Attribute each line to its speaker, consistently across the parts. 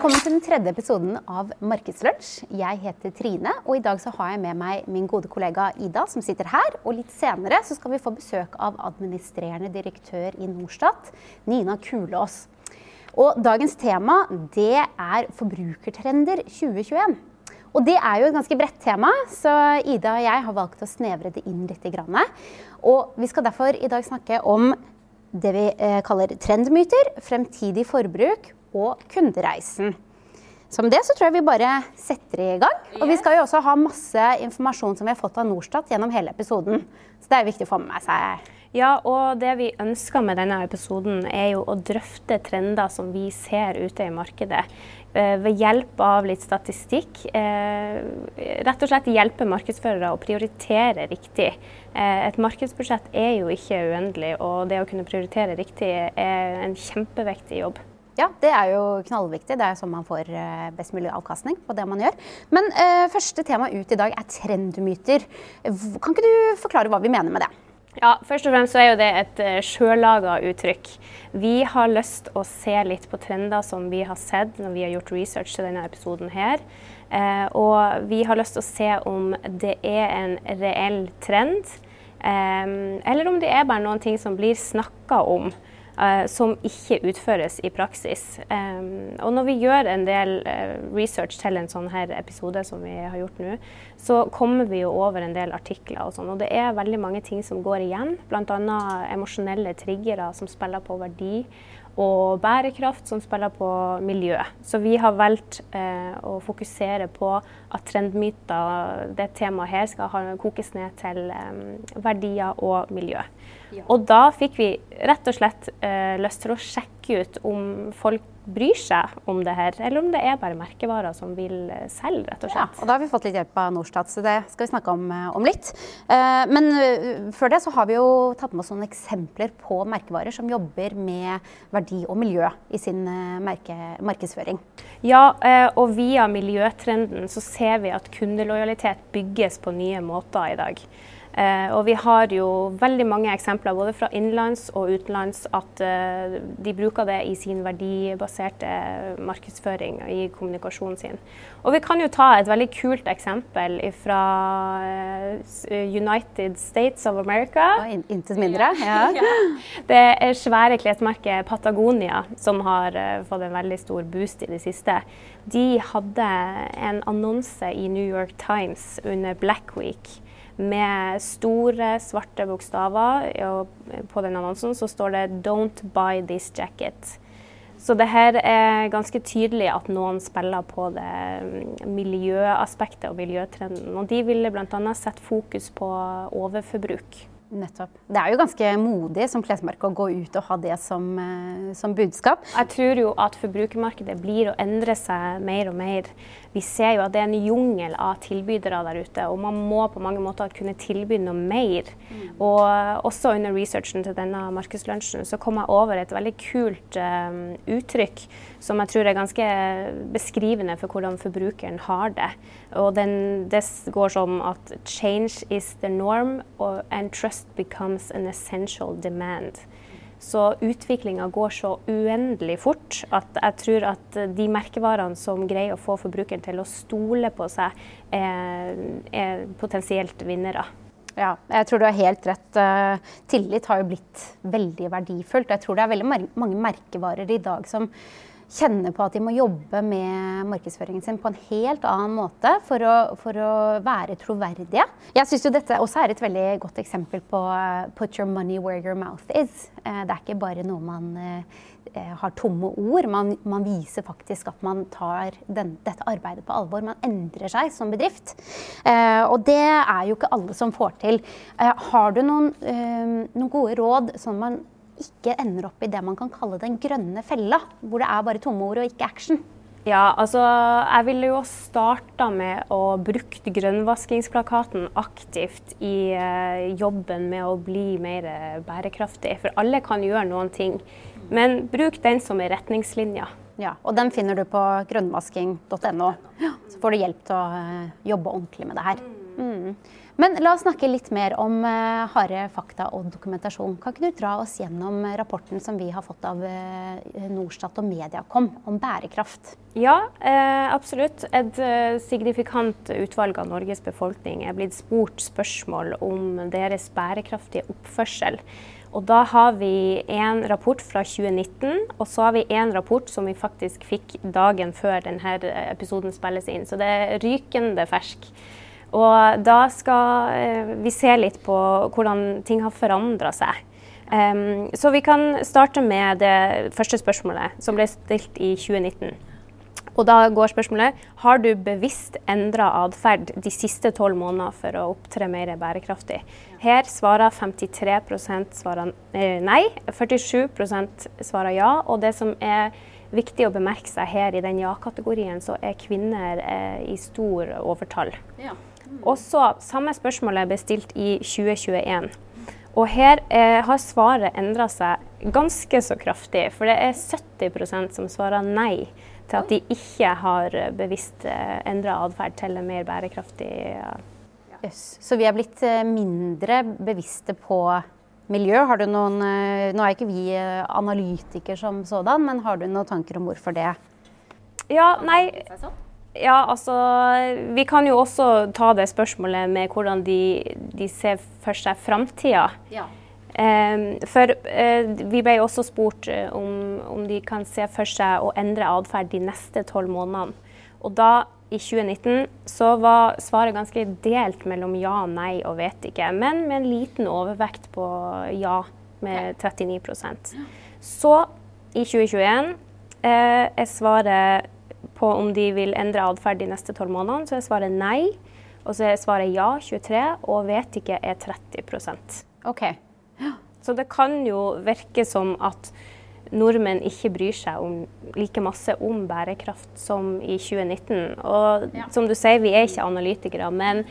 Speaker 1: Velkommen til den tredje episoden av Markedslunsj. Jeg heter Trine, og i dag så har jeg med meg min gode kollega Ida, som sitter her. Og litt senere så skal vi få besøk av administrerende direktør i Norstat, Nina Kulås. Og dagens tema det er forbrukertrender 2021. Og det er jo et ganske bredt tema, så Ida og jeg har valgt å snevre det inn litt. Og vi skal derfor i dag snakke om det vi eh, kaller trendmyter, fremtidig forbruk og kundereisen. Så med det så tror jeg vi bare setter i gang. Og vi skal jo også ha masse informasjon som vi har fått av Norstat gjennom hele episoden. Så det er viktig å få med seg.
Speaker 2: Ja, og det vi ønsker med denne episoden er jo å drøfte trender som vi ser ute i markedet. Eh, ved hjelp av litt statistikk. Eh, rett og slett hjelpe markedsførere å prioritere riktig. Eh, et markedsbudsjett er jo ikke uendelig, og det å kunne prioritere riktig er en kjempevektig jobb.
Speaker 1: Ja, det er jo knallviktig. Det er sånn man får eh, best mulig avkastning på det man gjør. Men eh, første tema ut i dag er trendmyter. Kan ikke du forklare hva vi mener med det?
Speaker 2: Ja, Først og fremst så er jo det et uh, sjølaga uttrykk. Vi har lyst å se litt på trender som vi har sett når vi har gjort research til denne episoden her. Eh, og vi har lyst til å se om det er en reell trend, eh, eller om det er bare noen ting som blir snakka om. Uh, som ikke utføres i praksis. Um, og når vi gjør en del uh, research til en sånn her episode som vi har gjort nå, så kommer vi jo over en del artikler og sånn. Og det er veldig mange ting som går igjen, bl.a. emosjonelle triggere som spiller på verdi og bærekraft som spiller på miljø. Så vi har valgt eh, å fokusere på at trendmyter, det temaet her, skal kokes ned til eh, verdier og miljø. Og da fikk vi rett og slett eh, lyst til å sjekke ut om folk bryr seg om det her, eller om det er bare merkevarer som vil eh, selge, rett og slett.
Speaker 1: Ja, og da har vi fått litt hjelp av Norstat, så det skal vi snakke om, eh, om litt. Eh, men før det så har vi jo tatt med oss noen eksempler på merkevarer som jobber med verdi og miljø i sin merke, markedsføring.
Speaker 2: Ja, og via miljøtrenden så ser vi at kundelojalitet bygges på nye måter i dag. Eh, og vi har jo veldig mange eksempler både fra innenlands og utenlands at eh, de bruker det i sin verdibaserte markedsføring i kommunikasjonen sin. Og vi kan jo ta et veldig kult eksempel fra eh, United States of America.
Speaker 1: Ja, Intet mindre. Ja.
Speaker 2: Det er svære klesmerket Patagonia som har uh, fått en veldig stor boost i det siste. De hadde en annonse i New York Times under Black Week med store, svarte bokstaver. Og på den annonsen så står det 'Don't buy this jacket'. Så det her er ganske tydelig at noen spiller på det miljøaspektet og miljøtrenden. Og de ville bl.a. sette fokus på overforbruk.
Speaker 1: Nettopp. Det er jo ganske modig som klesmerke å gå ut og ha det som, eh, som, budskap.
Speaker 2: Jeg tror jo at forbrukermarkedet blir å endre seg mer og mer. Vi ser jo at det er en jungel av tilbydere der ute, og man må på mange måter kunne tilby noe mer. Mm. Og også under researchen til denne markedslunsjen så kom jeg over et veldig kult um, uttrykk som jeg tror er ganske beskrivende for hvordan forbrukeren har det. Og den, det går som at 'change is the norm and trust becomes an essential demand'. Så utviklinga går så uendelig fort at jeg tror at de merkevarene som greier å få forbrukeren til å stole på seg, er, er potensielt vinnere.
Speaker 1: Ja, jeg tror du har helt rett. Eh, tillit har jo blitt veldig verdifullt. Jeg tror det er veldig mange merkevarer i dag som kjenner på at de må jobbe med markedsføringen sin på en helt annen måte for å, for å være troverdige. Jeg syns dette også er et veldig godt eksempel på 'put your money where your mouth is'. Uh, det er ikke bare noe man uh, har tomme ord. Man, man, viser faktisk at man tar den, dette arbeidet på alvor. Man endrer seg som bedrift. og det er jo ikke alle som får til. har du noen, noen gode råd sånn man ikke ender opp i det man kan kalle den grønne fella, hvor det er bare tomme ord og ikke action?
Speaker 2: Ja, altså jeg ville jo starta med å bruke grønnvaskingsplakaten aktivt i eh, jobben med å bli mer bærekraftig. For alle kan gjøre noen ting. Men bruk den som er retningslinja.
Speaker 1: Ja, og den finner du på grønnvasking.no. så får du hjelp til å uh, jobbe ordentlig med det her. Mm. Men la oss snakke litt mer om uh, harde fakta og dokumentasjon. Kan ikke du dra oss gjennom rapporten som vi har fått av uh, Norstat og Mediacom om bærekraft?
Speaker 2: Ja, absolutt. Et signifikant utvalg av Norges befolkning er blitt spurt spørsmål om deres bærekraftige oppførsel. Og da har vi en rapport fra 2019, og så har vi en rapport som vi faktisk fikk dagen før denne episoden spilles inn. Så det er rykende fersk. Og da skal eh, vi se litt på hvordan ting har forandra seg. Um, så vi kan starte med det første spørsmålet, som ble stilt i 2019. Og da går spørsmålet har du bevisst endra atferd de siste tolv månedene for å opptre mer bærekraftig. Her svarer 53 svarer eh, nei, 47% svarer ja. Og det som er viktig å bemerke seg her i den ja-kategorien, så er kvinner eh, i stor overtall. Ja. Mm. Også samme spørsmålet ble stilt i 2021. Og her eh, har svaret endra seg ganske så kraftig, for det er 70% som svarer nei til at de ikke har bevisst eh, endra atferd til en mer bærekraftig
Speaker 1: yes. Så vi er blitt eh, mindre bevisste på miljø. Har du noen, eh, nå er ikke vi analytikere som sådan, men har du noen tanker om hvorfor det
Speaker 2: Ja, nei ja, altså Vi kan jo også ta det spørsmålet med hvordan de, de ser for seg framtida. Ja. Um, for uh, vi ble også spurt eh, om, om, de kan se for seg å endre atferd de neste tolv månedene. Og da, i 2019, så var svaret ganske delt mellom ja, nei og vet ikke. Men med en liten overvekt på ja, med 39% Så i 2021 uh, er svaret på om de vil endre atferd de neste tolv månedene, så er svaret nei. Og så er svaret ja, 23, og vet ikke er 30%
Speaker 1: Ok.
Speaker 2: Så det kan jo virke som at nordmenn ikke bryr seg om, like masse om bærekraft som i 2019. Og ja. som du sier, vi er ikke analytikere, men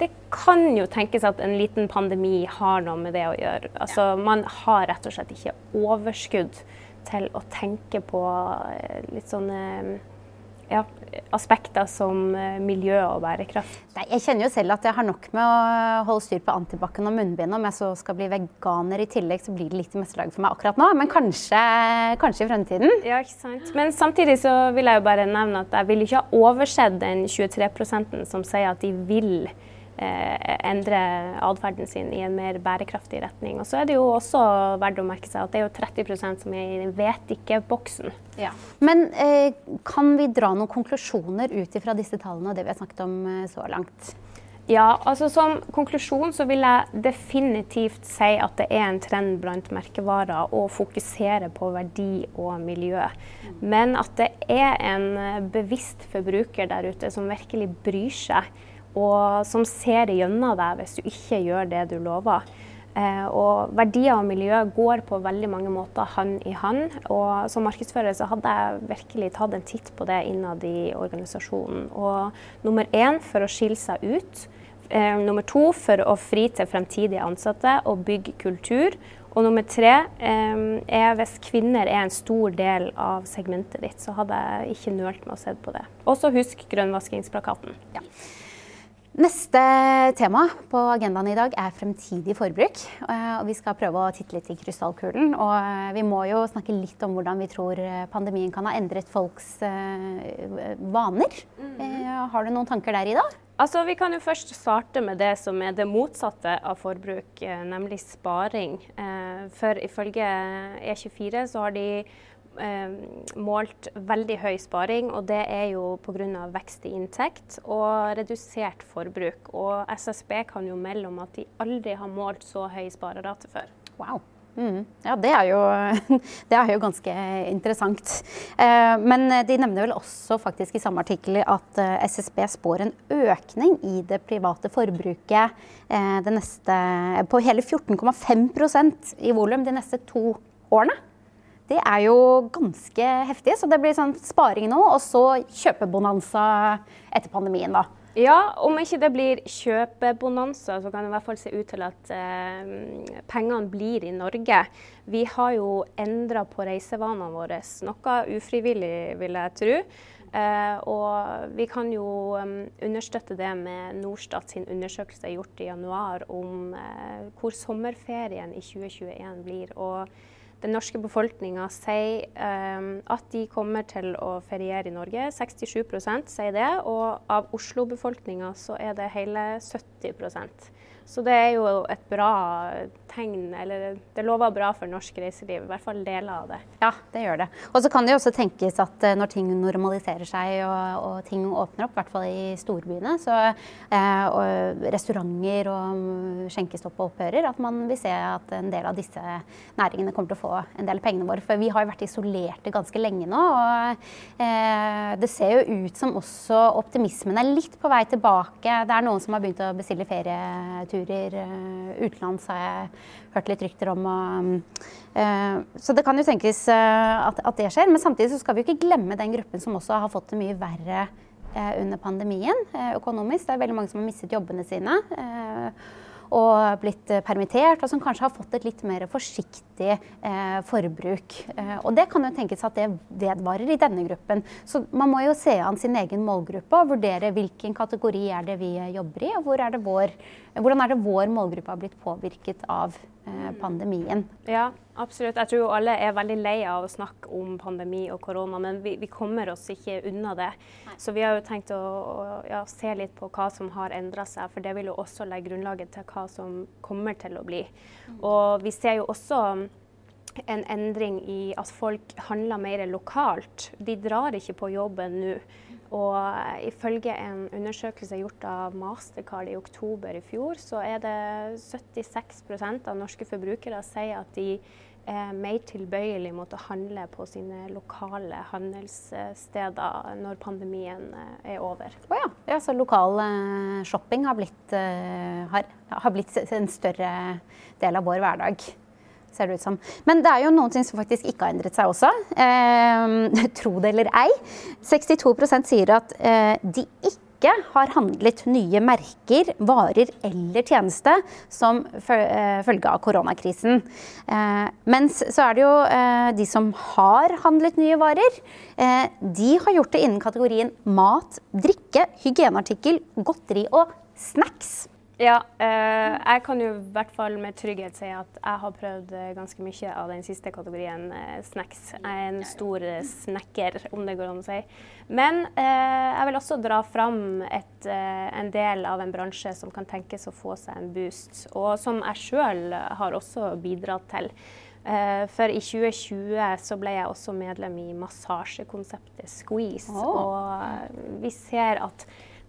Speaker 2: det kan jo tenkes at en liten pandemi har noe med det å gjøre. Altså, ja. Man har rett og slett ikke overskudd til å tenke på eh, litt sånne ja, aspekter som eh, miljø og bærekraft?
Speaker 1: Nei, jeg kjenner jo selv at jeg har nok med å holde styr på antibac og munnbind. Om jeg så skal bli veganer i tillegg, så blir det litt i meste laget for meg akkurat nå. Men kanskje, kanskje, i fremtiden.
Speaker 2: Ja, ikke sant. Men samtidig så vil jeg jo bare nevne at jeg vil ikke ha oversett den 23% som sier at de vil endre atferden sin i en mer bærekraftig retning. Og så er det jo også verdt å merke seg at det er jo 30% som er i den vet ikke-boksen.
Speaker 1: Ja. Men eh, kan vi dra noen konklusjoner ut ifra disse tallene og det vi har snakket om eh, så langt?
Speaker 2: Ja, altså Som konklusjon så vil jeg definitivt si at det er en trend blant merkevarer å fokusere på verdi og miljø. Men at det er en eh, bevisst forbruker der ute som virkelig bryr seg og som ser gjennom deg hvis du ikke gjør det du lover. Eh, og verdier og miljø går på veldig mange måter hånd i hånd. Og som markedsfører så hadde jeg virkelig tatt en titt på det innad i organisasjonen. Og nummer én for å skille seg ut. Eh, nummer to for å fri til fremtidige ansatte og bygge kultur. Og nummer tre eh, er hvis kvinner er en stor del av segmentet ditt, så hadde jeg ikke nølt med å se på det. Og så husk grønnvaskingsplakaten. Ja.
Speaker 1: Neste tema på agendaen i dag er fremtidig forbruk. Eh, og vi skal prøve å titte litt i krystallkulen. Og eh, vi må jo snakke litt om hvordan vi tror eh, pandemien kan ha endret folks vaner. Mm. Har du noen tanker der, Ida?
Speaker 2: Altså, vi kan jo først starte med det som er det motsatte av forbruk, nemlig sparing. For ifølge E24 så har de målt veldig høy sparing, og det er jo pga. vekst i inntekt og redusert forbruk. Og SSB kan jo melde om at de aldri har målt så høy sparerate før.
Speaker 1: Wow. Mm. Ja, det er, jo, det er, jo, ganske interessant. Eh, men de nevner vel også faktisk i samme artikkel at eh, SSB spår en økning i det private forbruket eh, neste, på hele 14,5% i volum de neste to årene det er jo ganske heftig. Så det blir sånn sparing nå, og så kjøpebonanza etter pandemien, da.
Speaker 2: Ja, om ikke det blir kjøpebonanza, så kan det i hvert fall se ut til at eh, pengene blir i Norge. Vi har jo endra på reisevanene våre, noe ufrivillig, vil jeg tro. Eh, og vi kan jo um, understøtte det med Norstat sin undersøkelse gjort i januar om eh, hvor sommerferien i 2021 blir. Og den norske befolkninga sier um, at de kommer til å feriere i Norge. 67% sier det. Og av Oslo-befolkninga så er det hele 70 så det er jo et bra tegn, eller det lover bra for norsk reiseliv. I hvert fall deler av det.
Speaker 1: Ja, det gjør det. Og så kan det jo også tenkes at eh, når ting normaliserer seg og, og ting åpner opp, i hvert fall i storbyene, så, eh, og restauranter og skjenkestopp opphører, at man vil se at en del av disse næringene kommer til å få en del av pengene våre. For vi har jo vært isolerte ganske lenge nå. Og eh, det ser jo ut som også optimismen er litt på vei tilbake. Det er noen som har begynt å bestille ferieturer turer uh, utenlands, har jeg hørt litt rykter om. Og, uh, så det kan jo tenkes uh, at, at, det skjer. Men samtidig så skal vi jo ikke glemme den gruppen som også har fått det mye verre under pandemien økonomisk. Det er veldig mange som har mistet jobbene sine og blitt permittert, og som kanskje har fått et litt mer forsiktig eh, forbruk. Eh, og det kan jo tenkes at det vedvarer i denne gruppen. Så man må jo se an sin egen målgruppe og vurdere hvilken kategori er det vi jobber i, og hvor er det vår hvordan er det vår målgruppe har blitt påvirket av pandemien?
Speaker 2: Ja, absolutt. Jeg tror alle er veldig lei av å snakke om pandemi og korona, men vi, vi kommer oss ikke unna det. Nei. Så vi har jo tenkt å, å ja, se litt på hva som har endra seg, for det vil jo også legge grunnlaget til hva som kommer til å bli. Mm. Og vi ser jo også en endring i at folk handler mer lokalt. De drar ikke på jobben nå. Og ifølge en undersøkelse gjort av Mastercard i oktober i fjor, så er det 76% av norske forbrukere sier at de er mer tilbøyelig mot å handle på sine lokale handelssteder når pandemien eh, er over.
Speaker 1: Oh ja. ja, så lokal eh, shopping har blitt, eh, har, har blitt en større del av vår hverdag ser det ut som. Men det er jo noen ting som faktisk ikke har endret seg også. Eh, tro det eller ei. 62% sier at eh, de ikke har handlet nye merker, varer eller tjeneste som eh, følge av koronakrisen. Eh, mens så er det jo eh, de som har handlet nye varer. Eh, de har gjort det innen kategorien mat, drikke, hygieneartikkel, godteri og snacks.
Speaker 2: Ja, eh, jeg kan jo i hvert fall med trygghet si at jeg har prøvd eh, ganske mye av den siste kategorien eh, snacks. Jeg er en stor eh, snekker, om det går an å si. Men eh, jeg vil også dra fram et, eh, en del av en bransje som kan tenkes å få seg en boost, og som jeg sjøl har også bidratt til. For i 2020 så ble jeg også medlem i massasjekonseptet Squeeze. Oh. Og vi ser at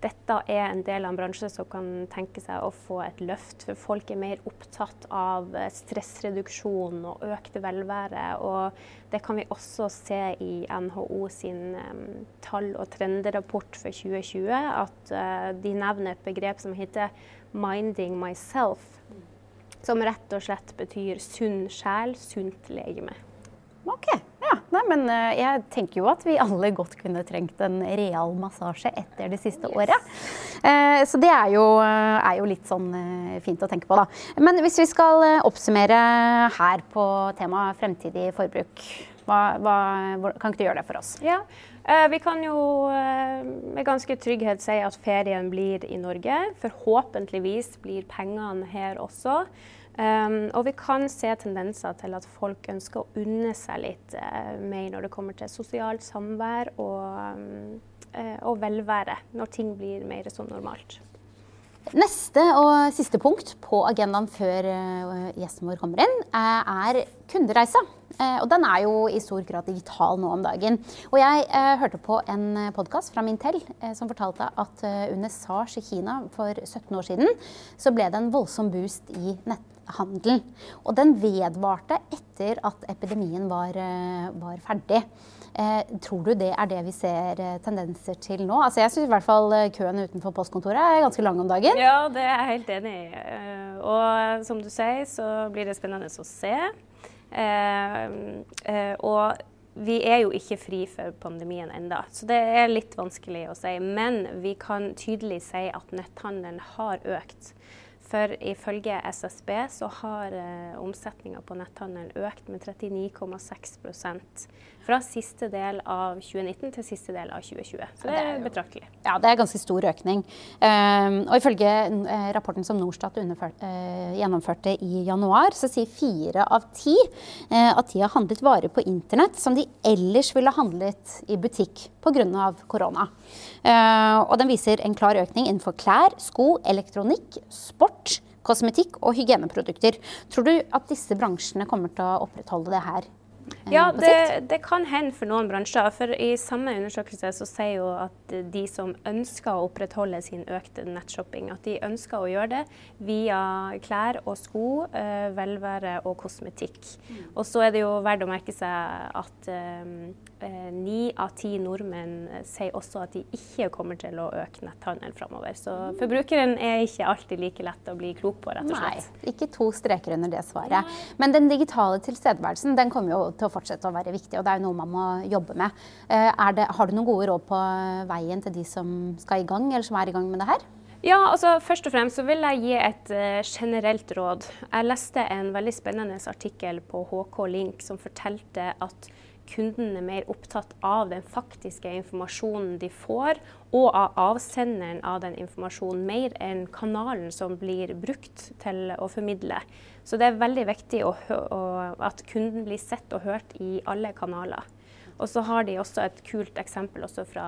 Speaker 2: dette er en del av en bransje som kan tenke seg å få et løft. For folk er mer opptatt av eh, stressreduksjon og økt velvære. Og det kan vi også se i NHO sin um, tall- og trenderapport for 2020, at uh, de nevner et begrep som heter 'minding myself'. Som rett og slett betyr sunn sjel, sunt legeme.
Speaker 1: Ok, ja. Men eh, jeg tenker jo at vi alle godt kunne trengt en real massasje etter det siste yes. året. Eh, så det er jo, eh, er jo, litt sånn fint å tenke på, da. Men hvis vi skal oppsummere her på temaet fremtidig forbruk, hva, hva, kan ikke du gjøre det for oss?
Speaker 2: Ja, vi kan jo med ganske trygghet si at ferien blir i Norge. Forhåpentligvis blir pengene her også. Um, og vi kan se tendenser til at folk ønsker å unne seg litt uh, mer når det kommer til sosialt samvær og, um, uh, og velvære, når ting blir mer som normalt.
Speaker 1: Neste og siste punkt på agendaen før uh, gjesten vår kommer inn, er kundereisa. Og den er jo i stor grad digital nå om dagen. Og jeg hørte på en podkast fra Mintel som fortalte at under SARS i Kina for 17 år siden, så ble det en voldsom boost i nett handel. Og den vedvarte etter at epidemien var, eh, var ferdig. Eh, tror du det er det vi ser eh, tendenser til nå? Altså jeg syns i hvert fall eh, køen utenfor postkontoret er ganske lang om dagen.
Speaker 2: Ja, det er jeg helt enig i. Og som du sier, så blir det spennende å se. Eh, og vi er jo ikke fri for pandemien enda, så det er litt vanskelig å si. Men vi kan tydelig si at netthandelen har økt. For ifølge SSB så har eh, omsetninga på netthandelen økt med 39,6 fra siste del av 2019 til siste del av 2020. Så det er betraktelig.
Speaker 1: Ja, det er ganske stor økning. Um, og ifølge uh, rapporten som Norstat uh, gjennomførte i januar, så sier fire av ti uh, at de har handlet varer på internett som de ellers ville handlet i butikk pga. korona. og den viser en klar økning innenfor klær, sko, elektronikk, sport kosmetikk og hygieneprodukter. Tror du at disse bransjene kommer til å opprettholde det her
Speaker 2: ja, det, det, kan hende for noen bransjer. For i samme undersøkelse så sier jo at de som ønsker å opprettholde sin økte nettshopping, at de ønsker å gjøre det via klær og sko, eh, velvære og kosmetikk. Mm. Og så er det jo verdt å merke seg at ni um, av ti nordmenn sier også at de ikke kommer til å øke netthandelen framover. Så mm. forbrukeren er ikke alltid like lett å bli klok på, rett og slett.
Speaker 1: Nei, ikke to streker under det svaret. Men den digitale tilstedeværelsen den kommer jo til å fortsette å være viktig, og det er jo noe man må jobbe med. Eh, det, har du noen gode råd på veien til de som skal i gang, eller som er i gang med det her?
Speaker 2: Ja, altså Først og fremst så vil jeg gi et uh, generelt råd. Jeg leste en veldig spennende artikkel på HK Link som fortalte at kunden er mer opptatt av den faktiske informasjonen de får, og av avsenderen av den informasjonen, mer enn kanalen som blir brukt til å formidle. Så det er veldig viktig å, å, at kunden blir sett og hørt i alle kanaler. Og så har de også et kult eksempel også fra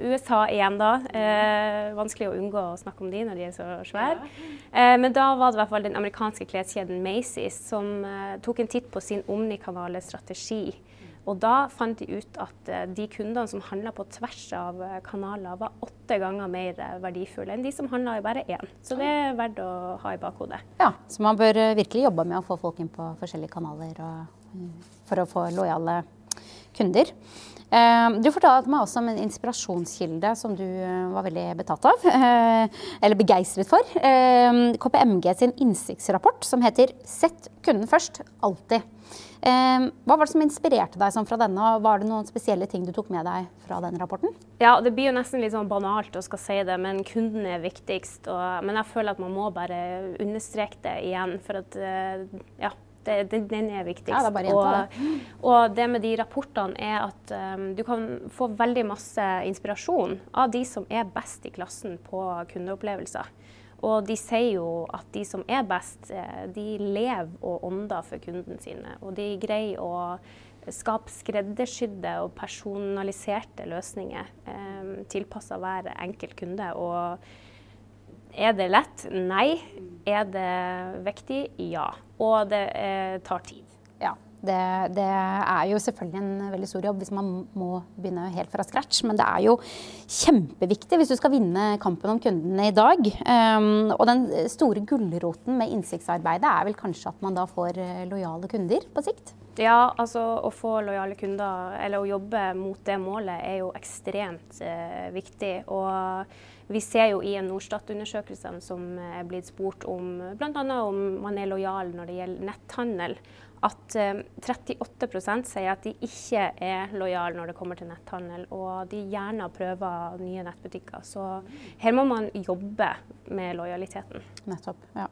Speaker 2: USA igjen, da. Eh, vanskelig å unngå å snakke om de når de er så svære. Eh, men da var det i hvert fall den amerikanske kleskjeden Macy's som eh, tok en titt på sin omnikanale strategi. Og da fant de ut at eh, de kundene som handla på tvers av eh, kanaler, var åtte ganger mer eh, verdifulle enn de som handla i bare én. Så det er verdt å ha i bakhodet.
Speaker 1: Ja, så man bør virkelig jobbe med å få folk inn på forskjellige kanaler og, for å få lojale kunder. Du fortalte meg også om en inspirasjonskilde som du var veldig betatt av, eller begeistret for. KPMG sin innsiktsrapport som heter 'Sett kunden først alltid'. Ehm, hva var det som inspirerte deg sånn fra denne, og var det noen spesielle ting du tok med deg fra den rapporten?
Speaker 2: Ja, Det blir jo nesten litt sånn banalt å skal si det, men kunden er viktigst. Og, men jeg føler at man må bare understreke det igjen, for at eh, ja, det, den er viktigst.
Speaker 1: Ja, det er
Speaker 2: og, det. og det med de rapportene er at um, du kan få veldig masse inspirasjon av de som er best i klassen på kundeopplevelser. Og de sier jo at de som er best, eh, de lever og ånder for kunden sine. Og de greier å skape skreddersydde og personaliserte løsninger um, tilpassa hver enkelt kunde. Og er det lett? Nei. Er det viktig? Ja. Og det eh, tar tid.
Speaker 1: Det, det, er jo selvfølgelig en veldig stor jobb hvis man må begynne helt fra scratch. Men det er jo kjempeviktig hvis du skal vinne kampen om kundene i dag. Um, og den store gulroten med innsiktsarbeidet er vel kanskje at man da får eh, lojale kunder på sikt?
Speaker 2: Ja, altså å få lojale kunder, eller å jobbe mot det målet, er jo ekstremt eh, viktig. Og vi ser jo i en Norstat-undersøkelse som er blitt spurt om bl.a. om man er lojal når det gjelder netthandel at 38 eh, sier at de ikke er lojale når det kommer til netthandel, og de gjerne prøver nye nettbutikker. Så her må man jobbe med lojaliteten.
Speaker 1: Nettopp, ja.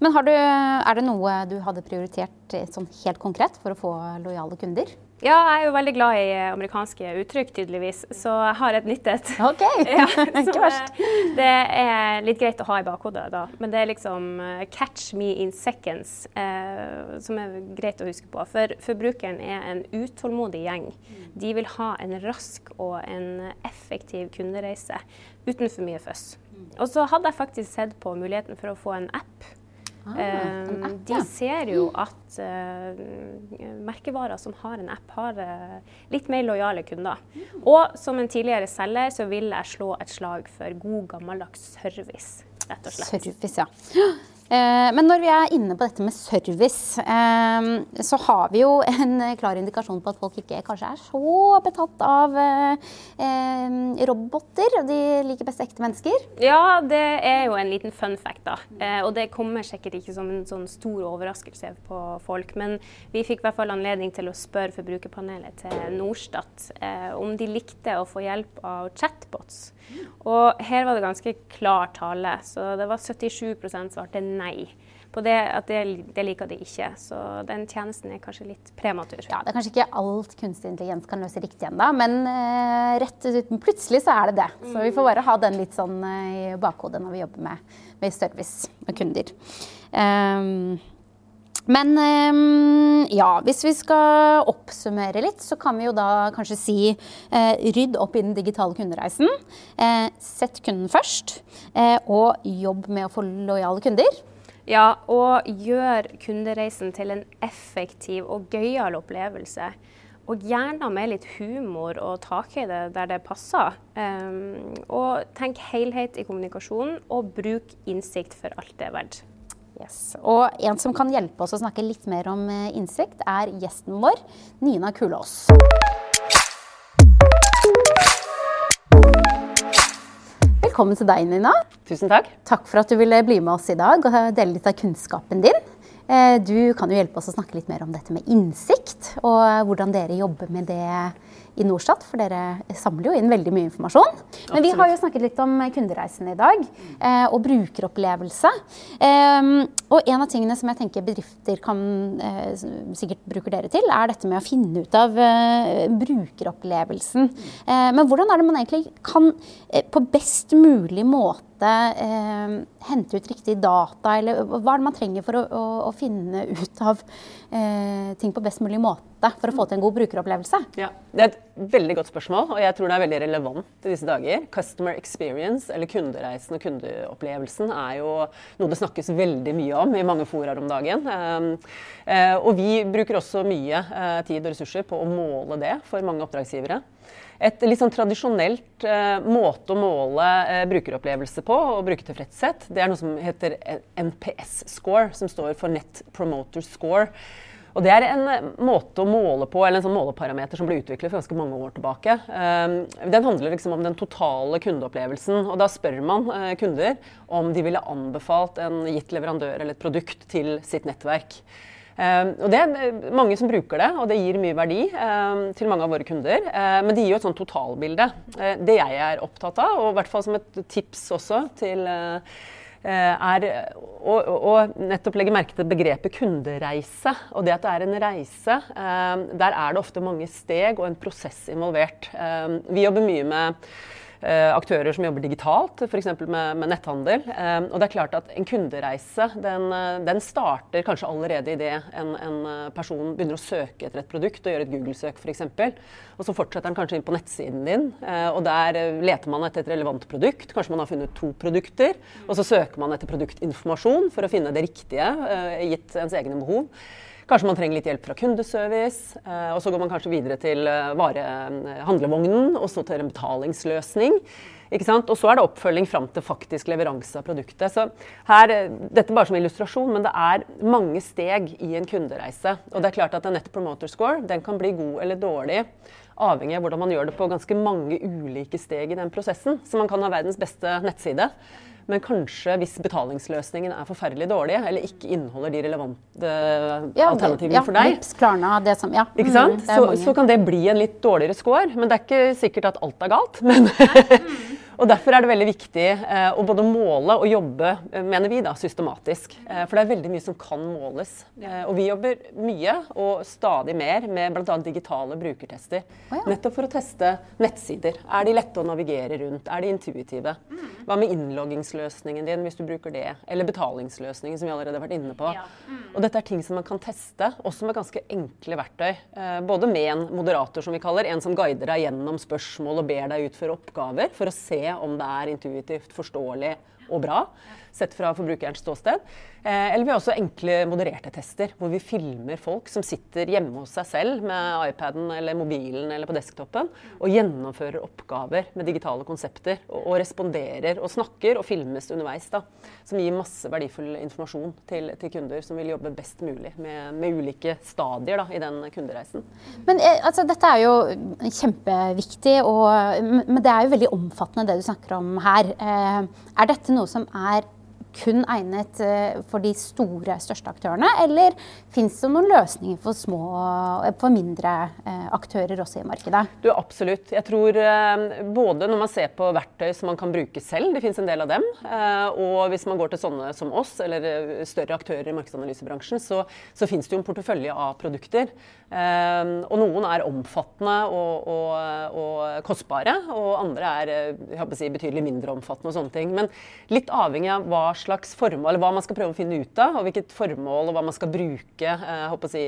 Speaker 1: Men du, er det noe du hadde prioritert sånn helt konkret for å få lojale kunder?
Speaker 2: Ja, jeg er jo veldig glad i eh, amerikanske uttrykk, tydeligvis, så jeg har et nytt et.
Speaker 1: Ok, ja, ikke verst.
Speaker 2: Det er litt greit å ha i bakhodet, da. Men det er liksom 'catch me in seconds', eh, som er greit å huske på. For forbrukeren er en utålmodig gjeng. De vil ha en rask og en effektiv kundereise uten for mye føss. Og så hadde jeg faktisk sett på muligheten for å få en app Ah, um, de ser jo at uh, merkevarer som har en app, har uh, litt mer lojale kunder. Mm. Og som en tidligere selger så vil jeg slå et slag for god, gammeldags service, rett og slett.
Speaker 1: Service, ja. Eh, men når vi er inne på dette med service, eh, så har vi jo en klar indikasjon på at folk ikke kanskje er så betatt av eh, roboter. De liker best ekte mennesker.
Speaker 2: Ja, det er jo en liten fun fact, da. Og det kommer sikkert ikke som en sånn stor overraskelse på folk. Men vi fikk i hvert fall anledning til å spørre Forbrukerpanelet til Norstat om de likte å få hjelp av chatbots. Og her var det ganske klar tale. Så det var 77% svarte nei på det, at det, det, liker de ikke. Så den tjenesten er kanskje litt prematur.
Speaker 1: Ja, Det er kanskje ikke alt kunstig intelligens kan løse riktig ennå, men uh, rett ut, plutselig så er det det. Så vi får bare ha den litt sånn uh, i bakhodet når vi jobber med, med service med kunder. Um, men um, ja, hvis vi skal oppsummere litt, så kan vi jo da kanskje si uh, rydd opp i den digitale kundereisen. Uh, sett kunden først, uh, og jobb med å få lojale kunder.
Speaker 2: Ja, og gjør kundereisen til en effektiv og gøyal opplevelse. Og gjerne med litt humor og takhøyde der det passer. Um, og tenk helhet i kommunikasjonen, og bruk innsikt for alt det er verdt.
Speaker 1: Yes. Og en som kan hjelpe oss å snakke litt mer om eh, innsikt, er gjesten vår, Nina Kulås. Velkommen til deg, Nina.
Speaker 3: Tusen takk.
Speaker 1: Takk for at du ville bli med oss i dag og dele litt av kunnskapen din. Eh, du kan jo hjelpe oss å snakke litt mer om dette med innsikt, og hvordan dere jobber med det i Norstat, for dere samler jo inn veldig mye informasjon. Men Absolutt. vi har jo snakket litt om kundereisen i dag, eh, og brukeropplevelse. Eh, og en av tingene som jeg tenker bedrifter kan eh, sikkert bruker dere til, er dette med å finne ut av eh, brukeropplevelsen. Eh, men hvordan er det man egentlig kan eh, på best mulig måte eh, hente ut riktig data, eller hva er det man trenger for å, å, å finne ut av eh, ting på best mulig måte for å få til en god brukeropplevelse?
Speaker 3: Ja, Det er et veldig godt spørsmål, og jeg tror det er veldig relevant i disse dager. Customer experience, eller kundereisen og kundeopplevelsen, er jo noe det snakkes veldig mye om i mange foraer om dagen. Eh, eh, og vi bruker også mye eh, tid og ressurser på å måle det for mange oppdragsgivere et litt sånn tradisjonelt eh, måte å måle eh, brukeropplevelse på og brukertilfredshet, det er noe som heter NPS-score, som står for Net Promoter Score. Og Det er en eh, måte å måle på, eller en sånn måleparameter som ble utviklet for ganske mange år tilbake. Um, den handler liksom om den totale kundeopplevelsen. og Da spør man uh, kunder om de ville anbefalt en gitt leverandør eller et produkt til sitt nettverk. Uh, og Det er eh, mange som bruker det, og det gir mye verdi uh, til mange av våre kunder. Men det gir jo et sånn totalbilde. det jeg er opptatt av, og i hvert fall som et tips også til er å, å, nettopp legge merke til begrepet kundereise. Og det at det er en reise, der er det ofte mange steg og en prosess involvert. vi jobber mye med Eh, aktører som jobber digitalt, f.eks. Med, med netthandel. Eh, og det er klart at En kundereise den, eh, den starter kanskje allerede idet en, en person begynner å søke etter et produkt og gjør et Google-søk f.eks. Og så fortsetter den kanskje inn på nettsiden din, og der leter man etter et relevant produkt. Kanskje man har funnet to produkter, og så søker man etter produktinformasjon for å finne det riktige gitt ens egne behov. Kanskje man trenger litt hjelp fra kundeservice. Eh, og så går man kanskje videre til eh, varehandlevognen, og så til en betalingsløsning. Og så er det oppfølging fram til faktisk leveranse av produktet. Så her, eh, Dette bare som illustrasjon, men det er mange steg i en kundereise. Og det er klart at en Net Promoter Score den kan bli god eller dårlig avhengig av hvordan man gjør det på ganske mange ulike steg i den prosessen. Så man kan ha verdens beste nettside. Men kanskje hvis betalingsløsningen er forferdelig dårlig, eller ikke inneholder de relevante ja, alternativene ja, for deg,
Speaker 1: Vips, Klarna, det som, ja.
Speaker 3: ikke sant? Mm, så, så, kan det bli en litt dårligere score. Men det er ikke sikkert at alt er galt. Men Og Derfor er det veldig viktig eh, å både måle og jobbe eh, mener vi da, systematisk. Eh, for det er veldig mye som kan måles. Eh, og vi jobber mye og stadig mer med bl.a. digitale brukertester. Oh, ja. Nettopp for å teste nettsider. Er de lette å navigere rundt? Er de intuitive? Mm. Hva med innloggingsløsningen din hvis du bruker det? Eller betalingsløsningen, som vi allerede har vært inne på. Ja. Mm. Og dette er ting som man kan teste, også med ganske enkle verktøy. Eh, både med en moderator, som vi kaller, en som guider deg gjennom spørsmål og ber deg utføre oppgaver for å se om det er intuitivt forståelig og bra sett fra forbrukerens ståsted. Eh, eller vi har også enkle modererte tester, hvor vi filmer folk som sitter hjemme hos seg selv med iPaden eller mobilen eller på desktopen, og gjennomfører oppgaver med digitale konsepter. Og responderer og snakker og filmes underveis. da, Som gir masse verdifull informasjon til, til kunder som vil jobbe best mulig med, med ulike stadier da, i den kundereisen.
Speaker 1: Men eh, altså, Dette er jo kjempeviktig, og, men det er jo veldig omfattende det du snakker om her. Eh, er dette noe som er kun egnet eh, for de store, største aktørene, eller fins det noen løsninger for, små, eh, for mindre eh, aktører også i markedet?
Speaker 3: Du, Absolutt. Jeg tror både når man ser på verktøy som man kan bruke selv, det fins en del av dem, og hvis man går til sånne som oss, eller større aktører i markedsanalysebransjen, så, så fins det jo en portefølje av produkter. Og noen er omfattende og, og, og kostbare, og andre er si, betydelig mindre omfattende og sånne ting. Men litt avhengig av hva slags formål, eller hva man skal prøve å finne ut av, og hvilket formål og hva man skal bruke eh, si,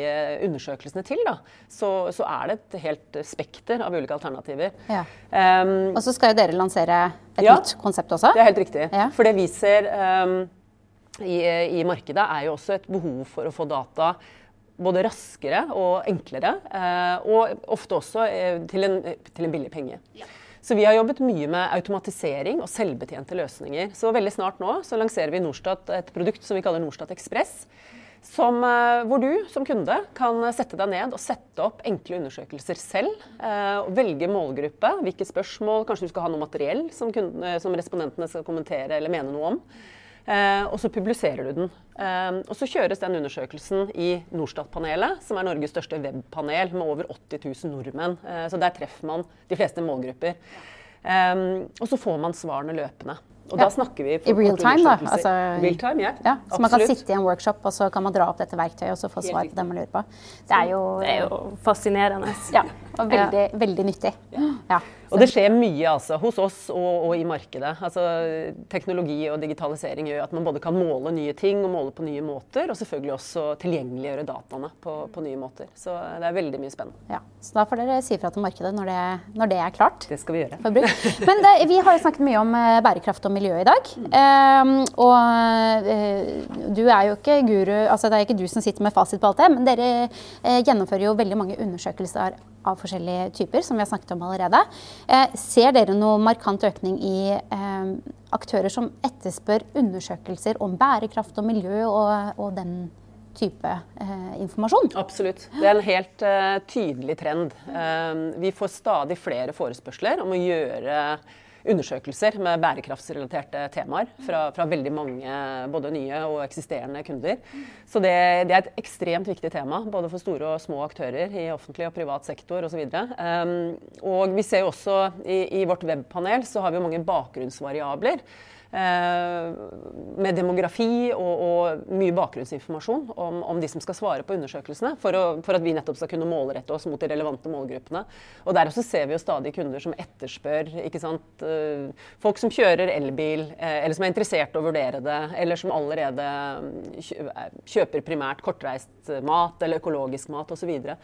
Speaker 3: undersøkelsene til, da, så, så, er det et helt spekter av ulike alternativer. Ja.
Speaker 1: Um, og så skal jo dere lansere et ja, nytt konsept også?
Speaker 3: Det er helt riktig. Ja. For det vi ser um, i, i, markedet, er jo også et behov for å få data både raskere og enklere, og ofte også til, en, til, en, billig penge. Ja. Så vi har jobbet mye med automatisering og selvbetjente løsninger. Så veldig snart nå så lanserer vi Norstat et produkt som vi kaller Norstat Ekspress. Som, eh, hvor du som kunde kan sette deg ned og sette opp enkle undersøkelser selv. Eh, velge målgruppe, hvilke spørsmål, kanskje du skal ha noe materiell som, kunde, som respondentene skal kommentere eller mene noe om. Eh, og så publiserer du den. Eh, og så kjøres den undersøkelsen i Norstat-panelet, som er Norges største webpanel med over 80 000 nordmenn. Eh, så der treffer man de fleste målgrupper. Og så får man svarene løpende. Og ja. da snakker vi
Speaker 1: I real time, da? Altså,
Speaker 3: real time, ja.
Speaker 1: ja så Absolutt. man kan sitte i en workshop og så kan man dra opp dette verktøyet og så få svar på det man lurer på.
Speaker 2: Det er jo, det er jo fascinerende.
Speaker 1: Ja, og veldig, veldig nyttig. Ja.
Speaker 3: Og det skjer mye altså, hos oss og, og, i markedet. Altså, teknologi og digitalisering gjør at man både kan måle nye ting og måle på nye måter, og selvfølgelig også tilgjengeliggjøre dataene på, på nye måter. Så det er veldig mye spennende.
Speaker 1: Ja, Så da får dere si fra til markedet når det, når det, er klart.
Speaker 3: Det skal vi gjøre.
Speaker 1: Men det, vi har jo snakket mye om eh, bærekraft og miljø i dag. Um, og uh, du er jo ikke guru, altså det er ikke du som sitter med fasit på alt det, men dere uh, gjennomfører jo veldig mange undersøkelser av forskjellige typer, som vi har snakket om allerede. Uh, ser dere noe markant økning i eh, aktører som etterspør undersøkelser om bærekraft og miljø og, og den type eh, informasjon?
Speaker 3: Absolutt. Det er en helt eh, tydelig trend. Eh, vi får stadig flere forespørsler om å gjøre undersøkelser med bærekraftsrelaterte temaer fra, fra, veldig mange både nye og eksisterende kunder. Så det, det, er et ekstremt viktig tema både for store og små aktører i offentlig og privat sektor osv. Um, og vi ser jo også i, i vårt webpanel så har vi mange bakgrunnsvariabler. Eh, med demografi og, og, mye bakgrunnsinformasjon om, om, de som skal svare på undersøkelsene, for, å, for, at vi nettopp skal kunne målrette oss mot de relevante målgruppene. Og Der også ser vi jo stadig kunder som etterspør sant? Eh, folk som kjører elbil, eh, eller som er interessert i å vurdere det, eller som allerede kjøper primært kortreist mat eller økologisk mat osv. Så, videre.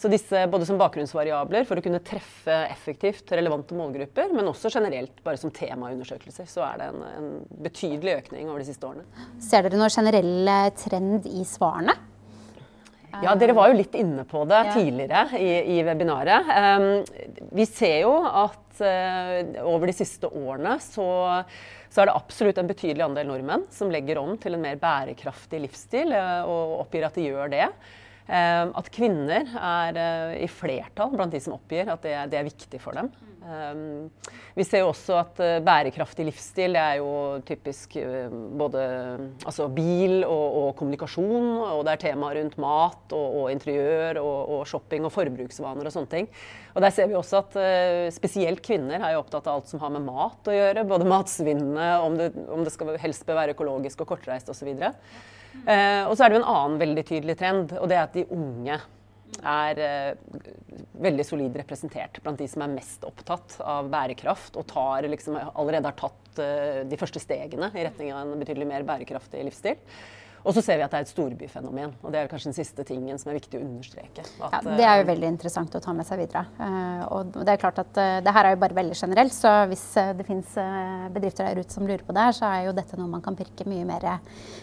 Speaker 3: så disse både som bakgrunnsvariabler for å kunne treffe effektivt relevante målgrupper, men også generelt bare som temaundersøkelser, så er det en en betydelig økning over de siste årene.
Speaker 1: Ser dere noen generell trend i svarene?
Speaker 3: Ja, Dere var jo litt inne på det tidligere i, i webinaret. Um, vi ser jo at uh, over de siste årene så, så, er det absolutt en betydelig andel nordmenn som legger om til en mer bærekraftig livsstil, uh, og oppgir at de gjør det. Um, at kvinner er uh, i flertall blant de som oppgir at det, det er viktig for dem. Um, vi ser jo også at bærekraftig livsstil det er jo typisk både altså bil og, og, kommunikasjon. Og det er tema rundt mat og, og interiør og, og, shopping og forbruksvaner og sånne ting. Og der ser vi også at spesielt kvinner er jo opptatt av alt som har med mat å gjøre. Både matsvinnene, om det, om det skal helst bør være økologisk og kortreist osv. Uh, og så er det jo en annen veldig tydelig trend, og det er at de unge er eh, veldig solid representert blant de som er mest opptatt av bærekraft, og tar, liksom, allerede har tatt eh, de første stegene i retning av en betydelig mer bærekraftig livsstil. Og så ser vi at det er et storbyfenomen. Og det er kanskje den siste tingen som er viktig å understreke.
Speaker 1: At, ja, det er jo veldig interessant å ta med seg videre. Uh, og det er klart at uh, det her er jo bare veldig generelt, så hvis det fins bedrifter der ute som lurer på det her, så er jo dette noe man kan pirke mye mer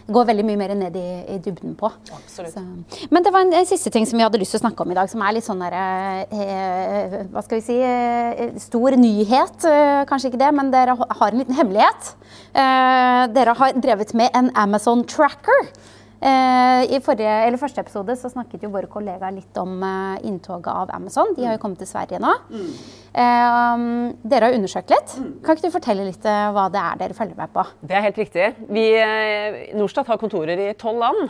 Speaker 1: Gå veldig mye mer ned i, i dybden på.
Speaker 3: Absolutt. Så.
Speaker 1: Men det var en, en, siste ting som vi hadde lyst til å snakke om i dag, som er litt sånn derre Hva skal vi si Stor nyhet, kanskje ikke det, men dere har en liten hemmelighet. dere har drevet med en Amazon tracker. Eh, I forrige, første episode så snakket jo våre kollegaer litt om uh, inntoget av Amazon. De har jo kommet til Sverige nå. Mm. Eh, dere har undersøkt litt. Mm. Kan ikke du fortelle litt uh, hva det er dere følger med på?
Speaker 3: Det er helt riktig. Vi, uh, Norstat har kontorer i tolv land.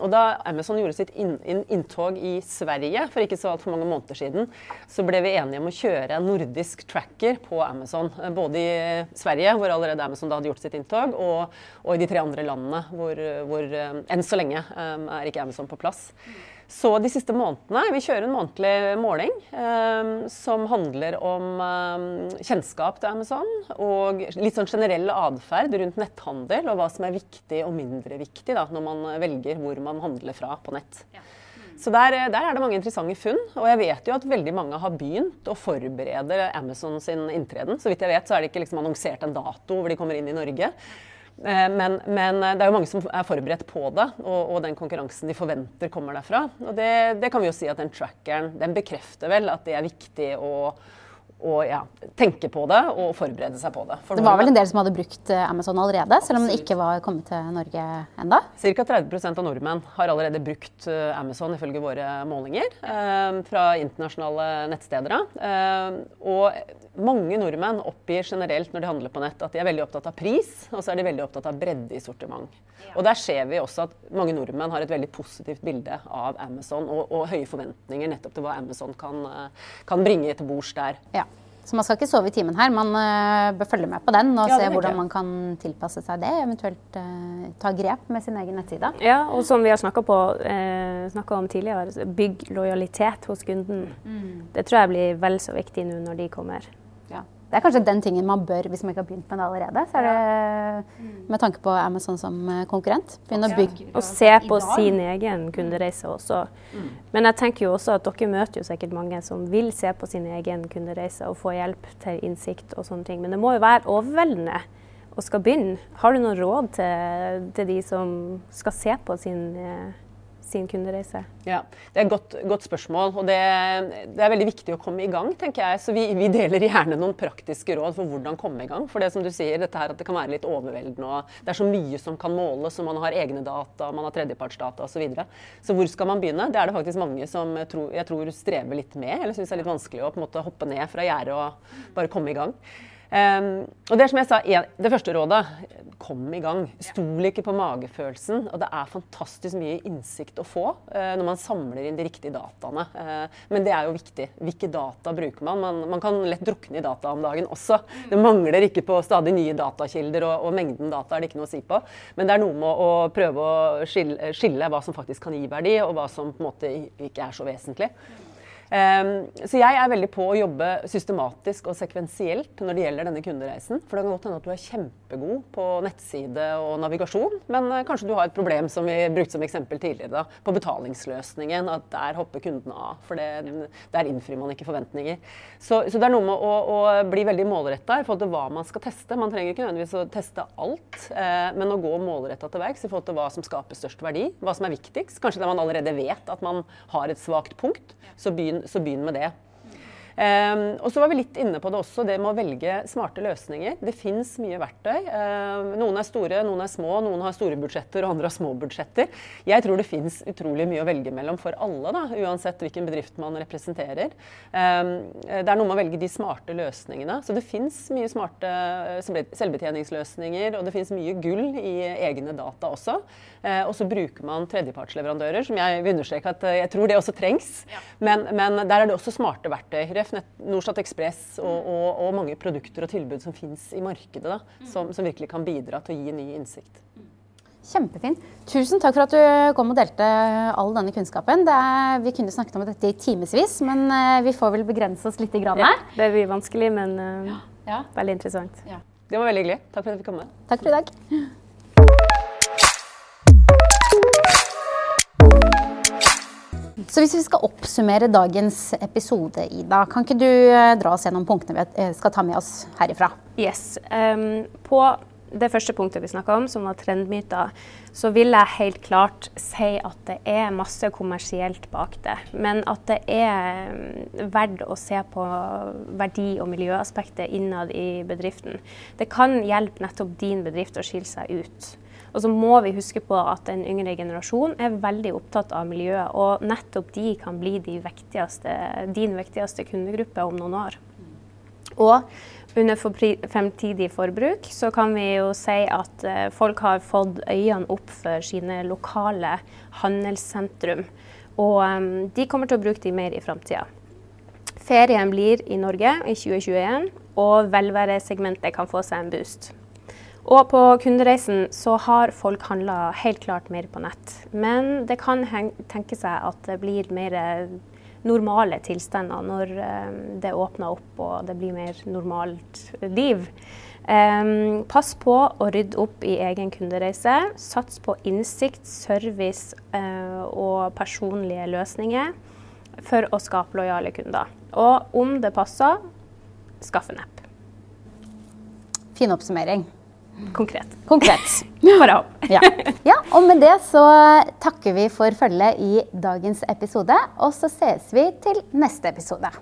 Speaker 3: og da Amazon gjorde sitt inn, inn, inntog i Sverige for ikke så altfor mange måneder siden, så ble vi enige om å kjøre en nordisk tracker på Amazon. både i Sverige, hvor allerede Amazon da hadde gjort sitt inntog, og, og i de tre andre landene hvor, hvor enn så lenge er ikke Amazon på plass. Så de siste månedene Vi kjører en månedlig måling um, som handler om um, kjennskap til Amazon og litt sånn generell atferd rundt netthandel og hva som er viktig og mindre viktig da, når man velger hvor man handler fra på nett. Ja. Så der, der, er det mange interessante funn. Og jeg vet jo at veldig mange har begynt å forberede Amazon sin inntreden. Så vidt jeg vet, så er det ikke liksom annonsert en dato hvor de kommer inn i Norge. Eh, men, men, det er jo mange som er forberedt på det, og, og den konkurransen de forventer kommer derfra. Og det, det, kan vi jo si at den trackeren den bekrefter vel at det er viktig å og ja, tenke på det og forberede seg på det.
Speaker 1: For det var vel en del som hadde brukt eh, Amazon allerede, selv om den ikke var kommet til Norge enda?
Speaker 3: Ca. 30% av nordmenn har allerede brukt eh, Amazon ifølge våre målinger eh, fra internasjonale nettsteder. Eh, og mange nordmenn oppgir generelt når de handler på nett at de er veldig opptatt av pris, og så er de veldig opptatt av bredde i sortiment. Og der ser vi også at mange nordmenn har et veldig positivt bilde av Amazon og, og høye forventninger nettopp til hva Amazon kan, eh, kan bringe til bords der.
Speaker 1: Ja. Så man skal ikke sove i timen her. Man uh, bør følge med på den og ja, se hvordan man kan tilpasse seg det. Eventuelt uh, ta grep med sin egen nettside.
Speaker 2: Ja, og som vi har snakka uh, om tidligere, bygg lojalitet hos kunden. Mm. Det tror jeg blir vel så viktig nå når de kommer.
Speaker 1: Det er kanskje den tingen man bør, hvis man ikke har begynt med det allerede. Så er det med tanke på Amazon som eh, konkurrent. Begynne å bygge.
Speaker 2: Og se på sin egen kundereise også. Mm. Men jeg tenker jo også at dere møter jo sikkert mange som vil se på sin egen kundereise og få hjelp til innsikt og sånne ting. Men det må jo være overveldende å skal begynne. Har du noen råd til, til de som skal se på sin eh, sin kundereise?
Speaker 3: Ja, Det er et godt, godt spørsmål. og det, det, er veldig viktig å komme i gang. tenker jeg. Så vi, vi, deler gjerne noen praktiske råd for hvordan komme i gang. For det som du sier, dette her at det kan være litt overveldende. og Det er så mye som kan måles, og man har egne data, man har tredjepartsdata osv. Så, videre. så hvor skal man begynne? Det er det faktisk mange som tror, jeg tror strever litt med, eller syns er litt vanskelig å på en måte hoppe ned fra gjerdet og bare komme i gang. Um, og det som jeg sa, det første rådet kom i gang. Stol ikke på magefølelsen. Og det er fantastisk mye innsikt å få uh, når man samler inn de riktige dataene. Uh, men det er jo viktig. Hvilke data bruker man? man? man? kan lett drukne i data om dagen også. Det mangler ikke på stadig nye datakilder, og, og, mengden data er det ikke noe å si på. Men det er noe med å prøve å skille, skille hva som faktisk kan gi verdi, og hva som på en måte ikke er så vesentlig. Um, så jeg er veldig på å jobbe systematisk og sekvensielt når det gjelder denne kundereisen. For det kan godt hende at du er kjempegod på nettside og navigasjon, men uh, kanskje du har et problem som vi brukte som eksempel tidligere, da, på betalingsløsningen. At der hopper kunden av. For det, der innfrir man ikke forventninger. Så, så, det er noe med å, å bli veldig målretta i forhold til hva man skal teste. Man trenger ikke nødvendigvis å teste alt, uh, men å gå målretta til verks i forhold til hva som skaper størst verdi, hva som er viktigst. Kanskje der man allerede vet at man har et svakt punkt. så begynn, så begynn med det. Um, og så var vi litt inne på det også, det med å velge smarte løsninger. Det fins mye verktøy. Um, noen er store, noen er små, noen har store budsjetter og andre har små budsjetter. Jeg tror det fins utrolig mye å velge mellom for alle, da, uansett hvilken bedrift man representerer. Um, det er noe med å velge de smarte løsningene. Så det fins mye smarte eh, selvbetjeningsløsninger, og det fins mye gull i egne data også. Uh, og så bruker man tredjepartsleverandører, som jeg vil understreke at jeg tror det også trengs. Ja. Men, men der er det også smarte verktøy. Norstat Ekspress og, og, og, mange produkter og tilbud som fins i markedet, da, som, som, virkelig kan bidra til å gi ny innsikt.
Speaker 1: Kjempefint. Tusen takk for at du kom og delte all denne kunnskapen. Er, vi kunne snakket om dette i timevis, men uh, vi får vel begrense oss litt. Grann
Speaker 2: ja, det blir vanskelig, men uh, ja. veldig interessant. Ja.
Speaker 3: Det var veldig hyggelig. Takk for at jeg kom med.
Speaker 1: Takk for i dag. Så hvis vi skal oppsummere dagens episode, Ida, kan ikke du eh, dra oss gjennom punktene vi eh, skal ta med oss herifra?
Speaker 2: Yes. Um, på det første punktet vi snakka om, som var trendmyter, så vil jeg helt klart si at det er masse kommersielt bak det. Men at det er mm, verdt å se på verdi- og miljøaspektet innad i bedriften. Det kan hjelpe nettopp din bedrift å skille seg ut. Og så må vi huske på at den yngre generasjonen er veldig opptatt av miljøet, og nettopp de kan bli de viktigste, din viktigste kundegruppe om noen år. Og under fremtidig forbruk så kan vi jo si at uh, folk har fått øynene opp for sine lokale handelssentrum. Og um, de kommer til å bruke de mer i framtida. Ferien blir i Norge i 2021, og velværesegmentet kan få seg en boost. Og på kundereisen så har folk handla helt klart mer på nett. Men det kan tenke seg at det blir mer normale tilstander når um, det åpner opp og det blir mer normalt liv. Um, pass på å rydde opp i egen kundereise. Sats på innsikt, service og personlige løsninger for å skape lojale kunder. Og om det passer, skaff en app.
Speaker 1: Fin oppsummering.
Speaker 2: Konkret.
Speaker 1: Konkret. Ja. ja. Og med det så takker vi for følget i dagens episode, og så ses vi til neste episode.